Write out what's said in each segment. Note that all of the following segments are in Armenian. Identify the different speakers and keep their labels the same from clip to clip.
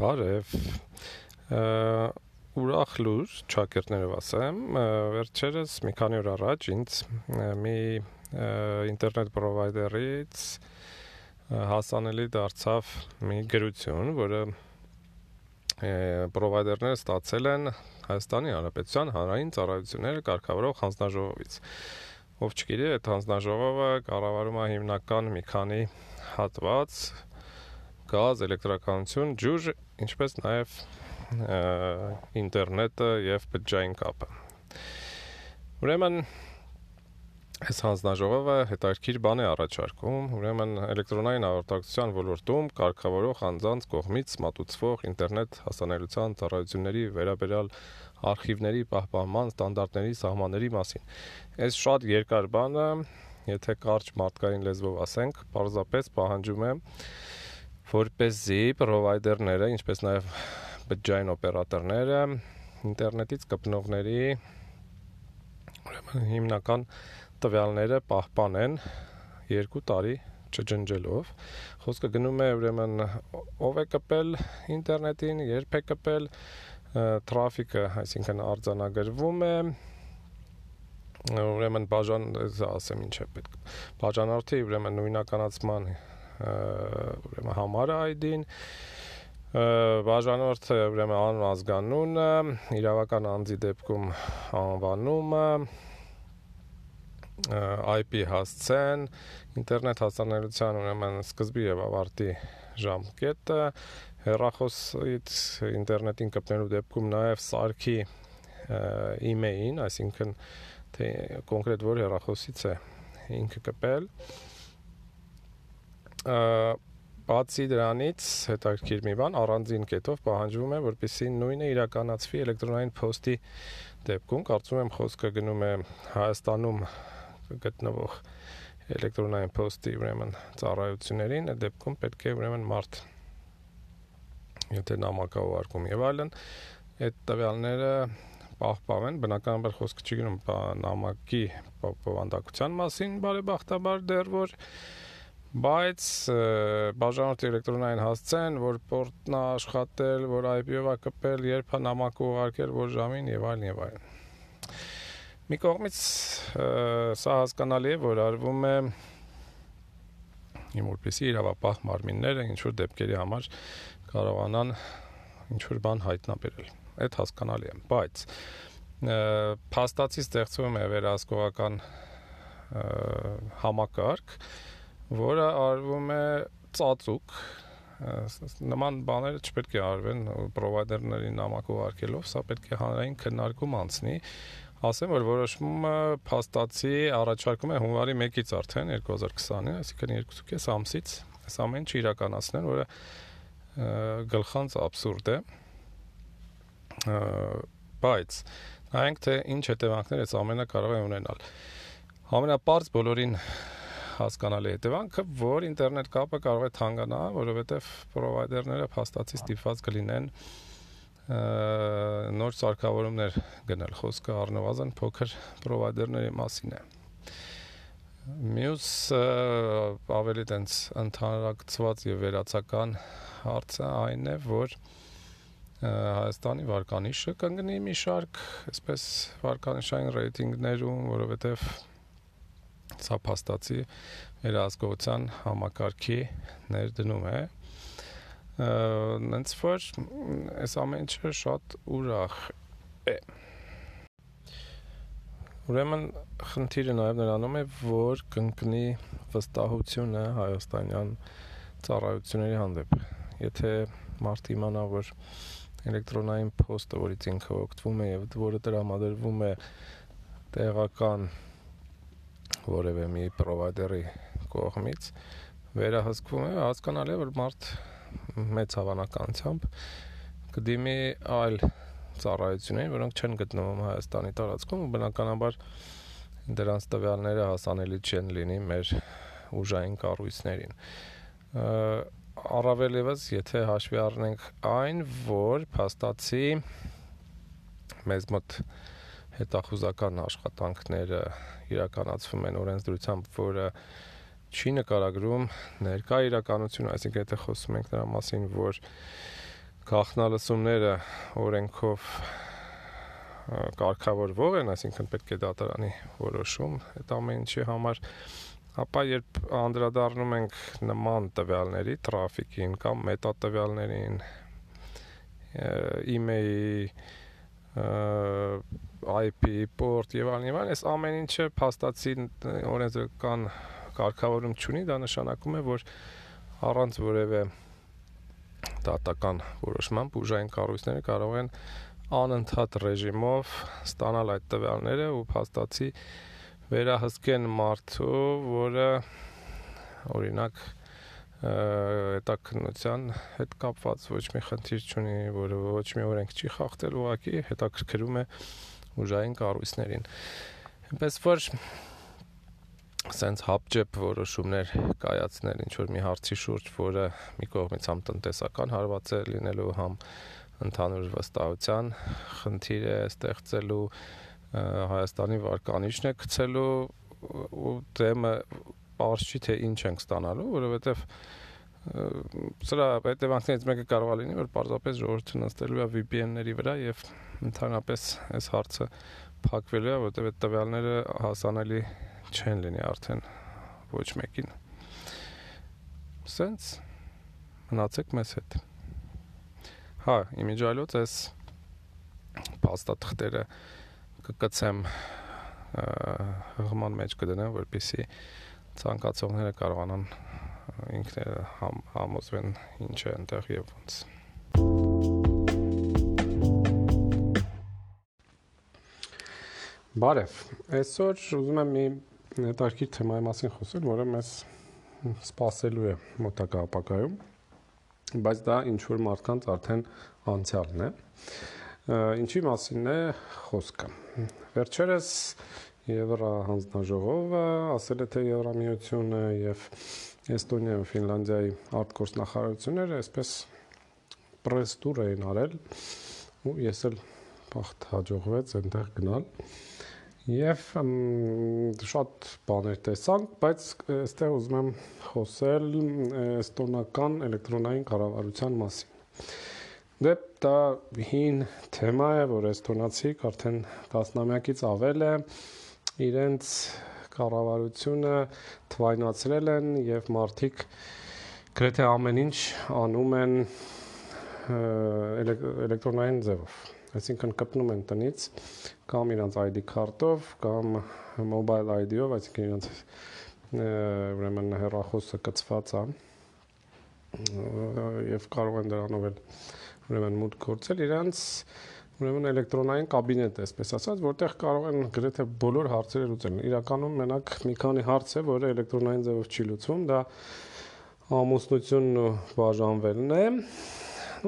Speaker 1: Բարև։ Ուրախ լուր, ճակերտներով ասեմ, վերջերս մի քանի օր առաջ ինձ մի ինտերնետ պրովայդերից հասանելի դարձավ մի գրություն, որը պրովայդերները ստացել են Հայաստանի Հանրապետության հանրային ծառայությունները կարգավորող հանձնաժողովից։ Ով չգիտի, այդ հանձնաժողովը կառավարում է հիմնական մի քանի հատված, գազ, էլեկտրականություն, ջուր, ինչպես նաև ինտերնետը եւ բջջային կապը։ Ուրեմն այս հանձնաժողովը հետաքրքիր բան է առաջարկում, ուրեմն էլեկտրոնային հաղորդակցության ոլորտում կարգավորող անձանց կողմից մատուցվող ինտերնետ հասանելիության ծառայությունների վերաբերյալ արխիվների պահպանման ստանդարտների սահմանների մասին։ Այս շատ երկար բանը, եթե կարճ մարդկային լեզվով ասենք, պարզապես պահանջում է որպեսզի պրովայդերները, ինչպես նաև բջջային օպերատորները ինտերնետից կպնողների ուրեմն հիմնական տվյալները պահպանեն 2 տարի չջնջելով խոսքը գնում է ուրեմն ով է կպել ինտերնետին, երբ է կպել, տրաֆիկը, այսինքն արձանագրվում է ուրեմն բաժան ասեմ ինչ է պետք բաժանորդի ուրեմն նույնականացման ուրեմն համարը ID-ին բաժանորդը ուրեմն անուն ազգանունը, իրավական անձի դեպքում անվանումը, IP հասցեն, ինտերնետ հասանելիության ուրեմն սկզբի եւ ավարտի ժամկետը, հեռախոսից ինտերնետին կպնելու դեպքում նաեւ սարքի email-ին, այսինքն թե կոնկրետ որ հեռախոսից է ինքը կպել Բացի դրանից հետաքրքիր մի բան առանձին կետով պահանջվում է, որպեսզի նույնը իրականացվի էլեկտրոնային փոստի դեպքում, կարծում եմ խոսքը գնում է Հայաստանում գտնվող էլեկտրոնային փոստի ուրեմն ծառայություններին, այդ դեպքում պետք է ուրեմն մարդ եթե նամակա ուղարկում եւ այլն, այդ տվյալները պահպանեն, բնականաբար խոսքը չի գնում նամակի բովանդակության մասին, բարեբախտաբար դեռ որ բայց բաժանորդի էլեկտրոնային հասցեն, որ պորտն է աշխատել, որ IP-ով է կպել, երբ նամակ ուղարկել, որ ժամին եւ այլն եւ այլն։ Մի կողմից սա հասկանալի է, որ արվում է իմ որպեսի իրավապահ մարմինները ինչ որ դեպքերի համար կարողանան ինչ որ բան հայտնաբերել։ Այդ հասկանալի է, բայց փաստացի ստեղծվում է վերահսկողական համակարգ, որը արվում է ծածուկ նման բաները չպետք է արվեն պրովայդերների նամակ ուղարկելով, սա պետք է հանրային քննարկում անցնի։ Ասեմ, որ որոշումը փաստացի առաջարկում է հունվարի 1-ից արդեն 2020-ին, այսինքն 2.5 ամսից այս ամեն ինչ իրականացնել, որը գլխանց абսուրդ է։ Բայց նայենք թե ինչ հետևանքներ այս ամենը կարող է ունենալ։ Ամենապարզ բոլորին հասկանալի հետևանքը, որ ինտերնետ կապը կարող է թանկանա, որովհետև պրովայդերները փաստացի ստիպված կլինեն նոր սարքավորումներ գնել։ Խոսքը առնվազն փոքր պրովայդերների մասին է։ Մյուս ավելի տենց ընդհանրակցված եւ վերացական հարցը այն է, որ Հայաստանի վարկանիշը կընկնի մի շարք, այսպես վարկանիշային ռեյտինգներում, որովհետև սա փաստացի վերահսկողության համակարգի ներդնում է նենց որ այս ամեն ինչը շատ ուրախ է Ուրեմն խնդիրը նաև նրանում է, որ կընկնի վստահությունը հայաստանյան ծառայությունների հանդեպ։ Եթե մարդ իմանա, որ էլեկտրոնային փոստը, որից ինքը օգտվում է եւ որը տրամադրվում է տեղական որևէ մի պրովայդերի կողմից վերահսկվում է, հասկանալի է, որ մարդ մեծ հավանականությամբ կդիմի այլ ծառայություններին, որոնք չեն գտնվում Հայաստանի տարածքում ու բնականաբար դրանց տվյալները հասանելի չեն լինի մեր ուժային կառույցներին։ Առավել եւս, եթե հաշվի առնենք այն, որ փաստացի մեզ մոտ հետախուզական աշխատանքները իրականացվում են օրենսդրությամբ, որը չի նկարագրում ներկա իրականությունը, այսինքն եթե խոսում ենք նրա մասին, որ
Speaker 2: գախնալսումները օրենքով կարգավորվող են, այսինքն պետք է դատարանի որոշում այդ ամեն ինչի համար, ապա երբ անդրադառնում ենք նման տվյալների, տրաֆիկին կամ մետատվյալներին, email-ի IP port եւ այլն եւ այլն, այս ամեն ինչը փաստացի օրենսդրական կարգավորում չունի, դա նշանակում է, որ առանց որևէ դատական որոշման բուժային կառույցները կարող են անընդհատ ռեժիմով ստանալ այդ տվյալները ու փաստացի վերահսկեն մարդու, որը օրինակ հետաքննության հետ կապված ոչ մի խնդիր չունի, որը ոչ մի օրենք չի խախտել, ուղղակի հետաքրքրում է ուժային կառույցներին։ Այնպես որ սենց հապճեպ որոշումներ կայացնել ինչ որ մի հարցի շուրջ, որը մի կողմից համ տնտեսական հարված է լինելու, համ ընդհանուր վստահության խնդիր է ստեղծելու Հայաստանի վարկանիշն է գցելու ու դեմը բարձ չի թե ինչ ենք ստանալու, որովհետև սրա հետևանքներից մեկը կարող է լինի, որ պարզապես ժողովուրդը նստելու է VPN-ների վրա եւ ընդհանրապես այս հարցը փակվելու է, որովհետեւ այդ տվյալները հասանելի չեն լինի արդեն ոչ մեկին։ Սենց մնացեք մեզ հետ։ Հա, իմիջայլոց այս փաստաթղթերը կկցեմ հղման մեջ կդնեմ, որպեսզի ցանկացողները կարողանան ինքները համ, համոզվեն ինչ է այնտեղ եւ ոնց։ Բարև։ Այսօր ուզում եմ մի հետաքրքիր թեմայի մասին խոսել, որը մեզ սпасելու է մոտակա ապակայում, բայց դա ինչ որ մարդկանց արդեն անցյալն է։ Ինչի մասին է խոսքը։ Վերջերս Եվրա հանձնաժողովը ասել է թե Եվրամիությունը եւ Էստոնիա եւ Ֆինլանդիայի արտգործնախարարությունները այսպես պրես տուր էին արել ու ես էլ բախտ հաջողվեց այնտեղ գնալ եւ շատ բաներ տեսանք, բայց այստեղ ուզում եմ խոսել էստոնական էլեկտրոնային կառավարության մասին։ Դե դա հին թեմա է, որ էստոնացիք արդեն 10-ամյակից ավել է իրենց կառավարությունը թվայնացրել են եւ մարդիկ գրեթե ամեն ինչ անում են էլեկտրոնային ձևով այսինքն կպնում են տնից կամ իրանց ID քարտով կամ mobile ID-ով, այսինքն իրանց ուրեմն հեռախոսը կցված է եւ կարող են դրանով էլ ուրեմն մուտք գործել իրանց ուրեմն էլեկտրոնային կաբինետ է, այսպես ասած, որտեղ կարող են գրեթե բոլոր հարցերը լուծել։ Իրականում մենակ մի քանի հարց է, որը էլեկտրոնային ձևով չի լուծվում, դա ամուսնությունն ու բաժանվելն է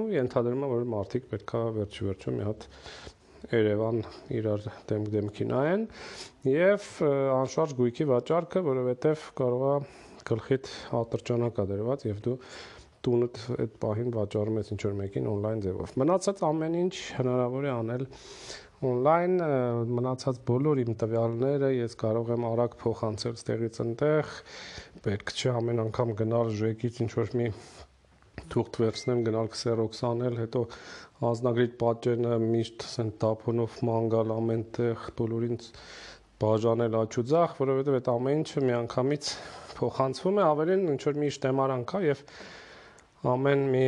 Speaker 2: ու ենթադրում եմ որ մարդիկ պետքա վերջի վերջո մի հատ Երևան իրար դեմ դեմքի նայեն եւ անշարժ գույքի վաճառքը, որովհետեւ կարողա գլխիդ ատրճանակա դրված եւ դու տունդ այդ պահին վաճառում ես ինչ որ մեկին on-line ձևով։ Մնացած ամեն ինչ հնարավոր է անել on-line մնացած բոլոր իմ տվյալները ես կարող եմ արագ փոխանցել ստեղից այնտեղ պետք չէ ամեն անգամ գնալ ժեկից ինչ որ մի թուղթ վերցնեմ, գնալ քսերոքս անել, հետո ազնագրի պատճենը միշտ ասեն տափոնով մանգալ ամենտեղ բոլորին բաժանել աչուձախ, որովհետև այդ ամեն ինչը միանգամից փոխանցվում է, ավելին ինչ որ մի շտեմարան կա եւ ամեն մի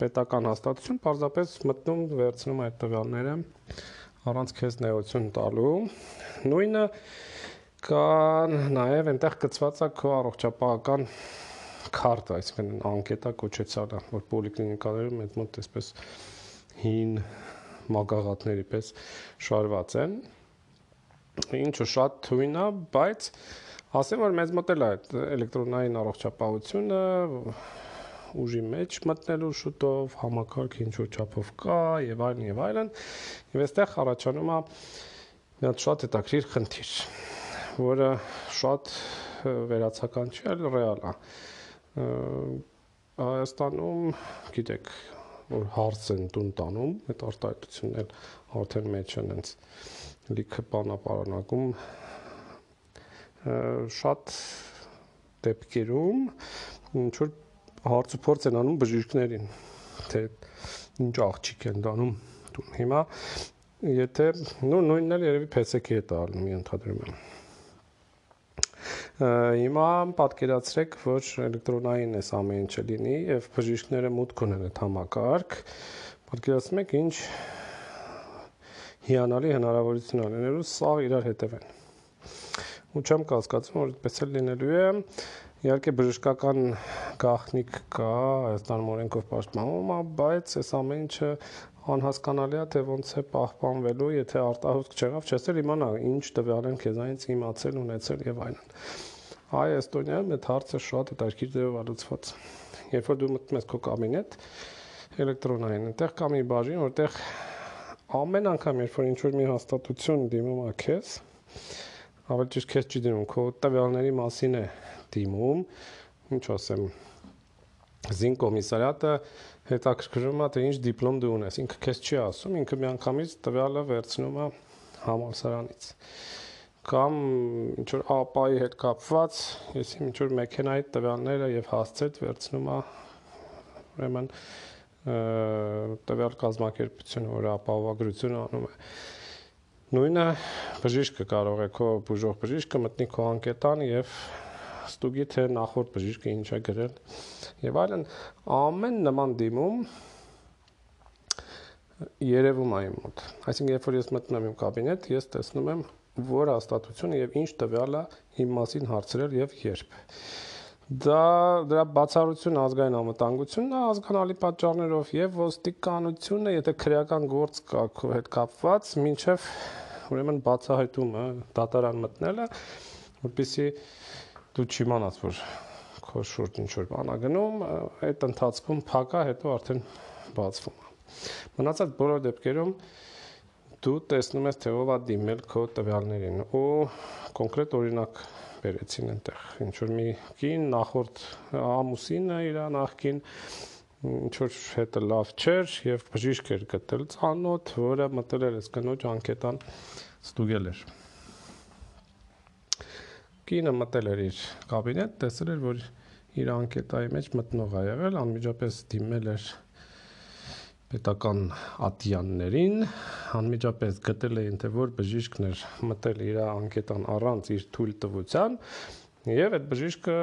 Speaker 2: պետական հաստատություն պարզապես մտնում վերցնում այդ տվյալները առանց քեզ նեղություն տալու։ Նույնը կա նաև այնտեղ գծված է քո առողջապահական քարտ, այսինքն անկետա կոչեցալ է, որ պոլիկլինիկաներում այդ մոտ այսպես հին մագաղատների պես շարված են։ Ինչը շատ թույն է, բայց ասեմ որ մեզ մոտ էլ է էլեկտրոնային առողջապահությունը ուժի մեջ մտնելու շուտով համակարգ ինչ որ չափով կա եւ այլն եւ այլն եւ այստեղ առաջանում է մի հատ շատ հետաքրիր խնդիր որը շատ վերացական չի, այլ ռեալ է։ Հայաստանում գիտեք որ հարց են տուն տանում, այդ արտահայտությունն էլ արդեն մեջ են հենց լիքը բանապարանակում շատ դեպքերում ինչ որ հարց ու փորձ են անում բժիշկներին թե ինչ աղջիկ են դանում տուն։ Հիմա եթե նու նույնն էլ երևի PSK-ի հետ ալնում ենթադրում եմ։ Հիմա պատկերացրեք, որ էլեկտրոնային էս ամեն ինչը լինի եւ բժիշկները մուտք ունեն այդ համակարգ։ Պատկերացնում եք ինչ հիանալի հնարավորություն ունենալու սա իրար հետևեն։ Ու չեմ կասկածում, որ այդպես էլ լինելու է։ Իհարկե բժշկական գաղտնիք կա, Հայաստանում օրենքով պաշտպանվում բայց այս ամեն ինչը անհասկանալի է, թե ոնց է պահպանվելու, եթե արտահոսք չեղավ, չես էլ իմանա ինչ տվյալ են քեզանից իմացել, ունեցել եւ այլն։ Այ Էստոնիայում այդ հարցը շատ հետաքրքիր ձևով ալուծված։ Երբ որ դու մտնում ես քո կաբինետ էլեկտրոնային, այնտեղ կա մի բաժին, որտեղ ամեն անգամ երբ որ ինչ որ մի հաստատություն դիմում է քեզ, ավելի ճիշտ քեզ չի դիմում, քո տվյալների մասին է դիմում, ինչ ասեմ, զին կոմիսարիատը հետաքրքրում է թե ինչ դիպլոմ դու ունես։ Ինքը քեզ չի ասում, ինքը միանգամից տվյալը վերցնում է համալսարանից կամ ինչ որ ապայի հետ կապված, ես ինչ որ մեքենայի տվյալները եւ հասցետ վերցնում է ուրեմն տվյալ կազմակերպությունը, որը ապահովագրություն անում է։ Նույնը բժիշկը կարող է քո բուժող բժիշկը մտնի քո անկետան եւ ստուգի թե նախորդ բժիշկը ինչ է գրել եւ այլն ամեն նման դիմում երևում է իմ մոտ այսինքն երբ որ ես մտնում եմ իմ կաբինետ ես տեսնում եմ որ հաստատությունը եւ ինչ տվյալ է իմ մասին հարցրել եւ երբ դա դրա բացառություն ազգային անվտանգությունն է ազգանալի պատճառներով եւ ոստիկանությունը եթե քրեական գործ կա քո հետ կապված ինչեվ ուրեմն բացահայտումը դատարան մտնելը որպեսի դու չիմանաս, որ քո շուրջ ինչ որ բան ա գնում, այդ ընթացքում փակա, հետո արդեն բացվում է։ Մնացած բոլոր դեպքերում դու տեսնում ես թե ով է դիմել քո տվյալներին ու կոնկրետ օրինակ բերեցին այնտեղ ինչ որ մի կին նախորդ ամուսինը իր նախքին ինչ որ հետը լավ չէր եւ բժիշկ էր գտել ցանոթ, որը մտել էր այս կնոջ անկետան ստուգել էր Կինը մտել էր իր կաբինետ, տեսել էր, որ իր անկետայի մեջ մտնող ա եղել, անմիջապես դիմել էր պետական ատյաններին, անմիջապես գտել էին, թե որ բժիշկն էր մտել իր անկետան առանց իր թույլ տվության, եւ այդ բժիշկը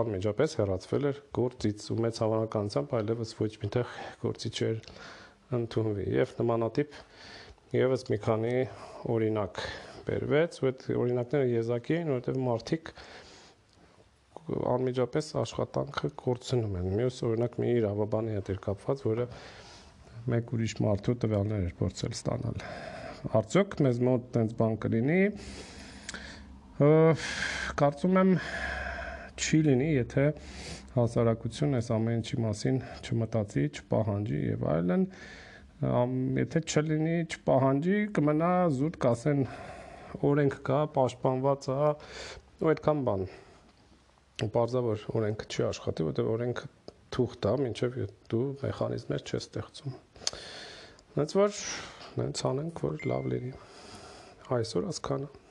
Speaker 2: անմիջապես հեռացվել էր գործից ու մեծ հավանականությամբ այլևս ոչ միտեղ գործի չէր ընդունվի եւ նմանատիպ եւս մի քանի օրինակ բերվեց, ու այդ օրինակները եզակի էին, որովհետև մարդիկ անմիջապես աշխատանքը կորցնում են։ Մյուս օրինակ մի իրավաբանի հետ էր կապված, որը մեկ ուրիշ մարդու տվյալներ էր փորձել ստանալ։ Արդյոք մեզ մոտ տենց բան կլինի։ Կարծում եմ չի լինի, եթե հասարակությունը այս ամեն ինչի մասին չմտածի, չպահանջի եւ այլն եթե չլինի, չպահանջի, կմնա զուտ կասեն օրենք կա, պաշտպանված է, ու այդքան բան։ Պարզավոր օրենքը չի աշխատի, որտեղ օրենքը թուղթ է, ինչեւ դու մեխանիզմներ չես ստեղծում։ Հենց որ նենց անենք, որ լավ լինի։ Այսօր ասքանը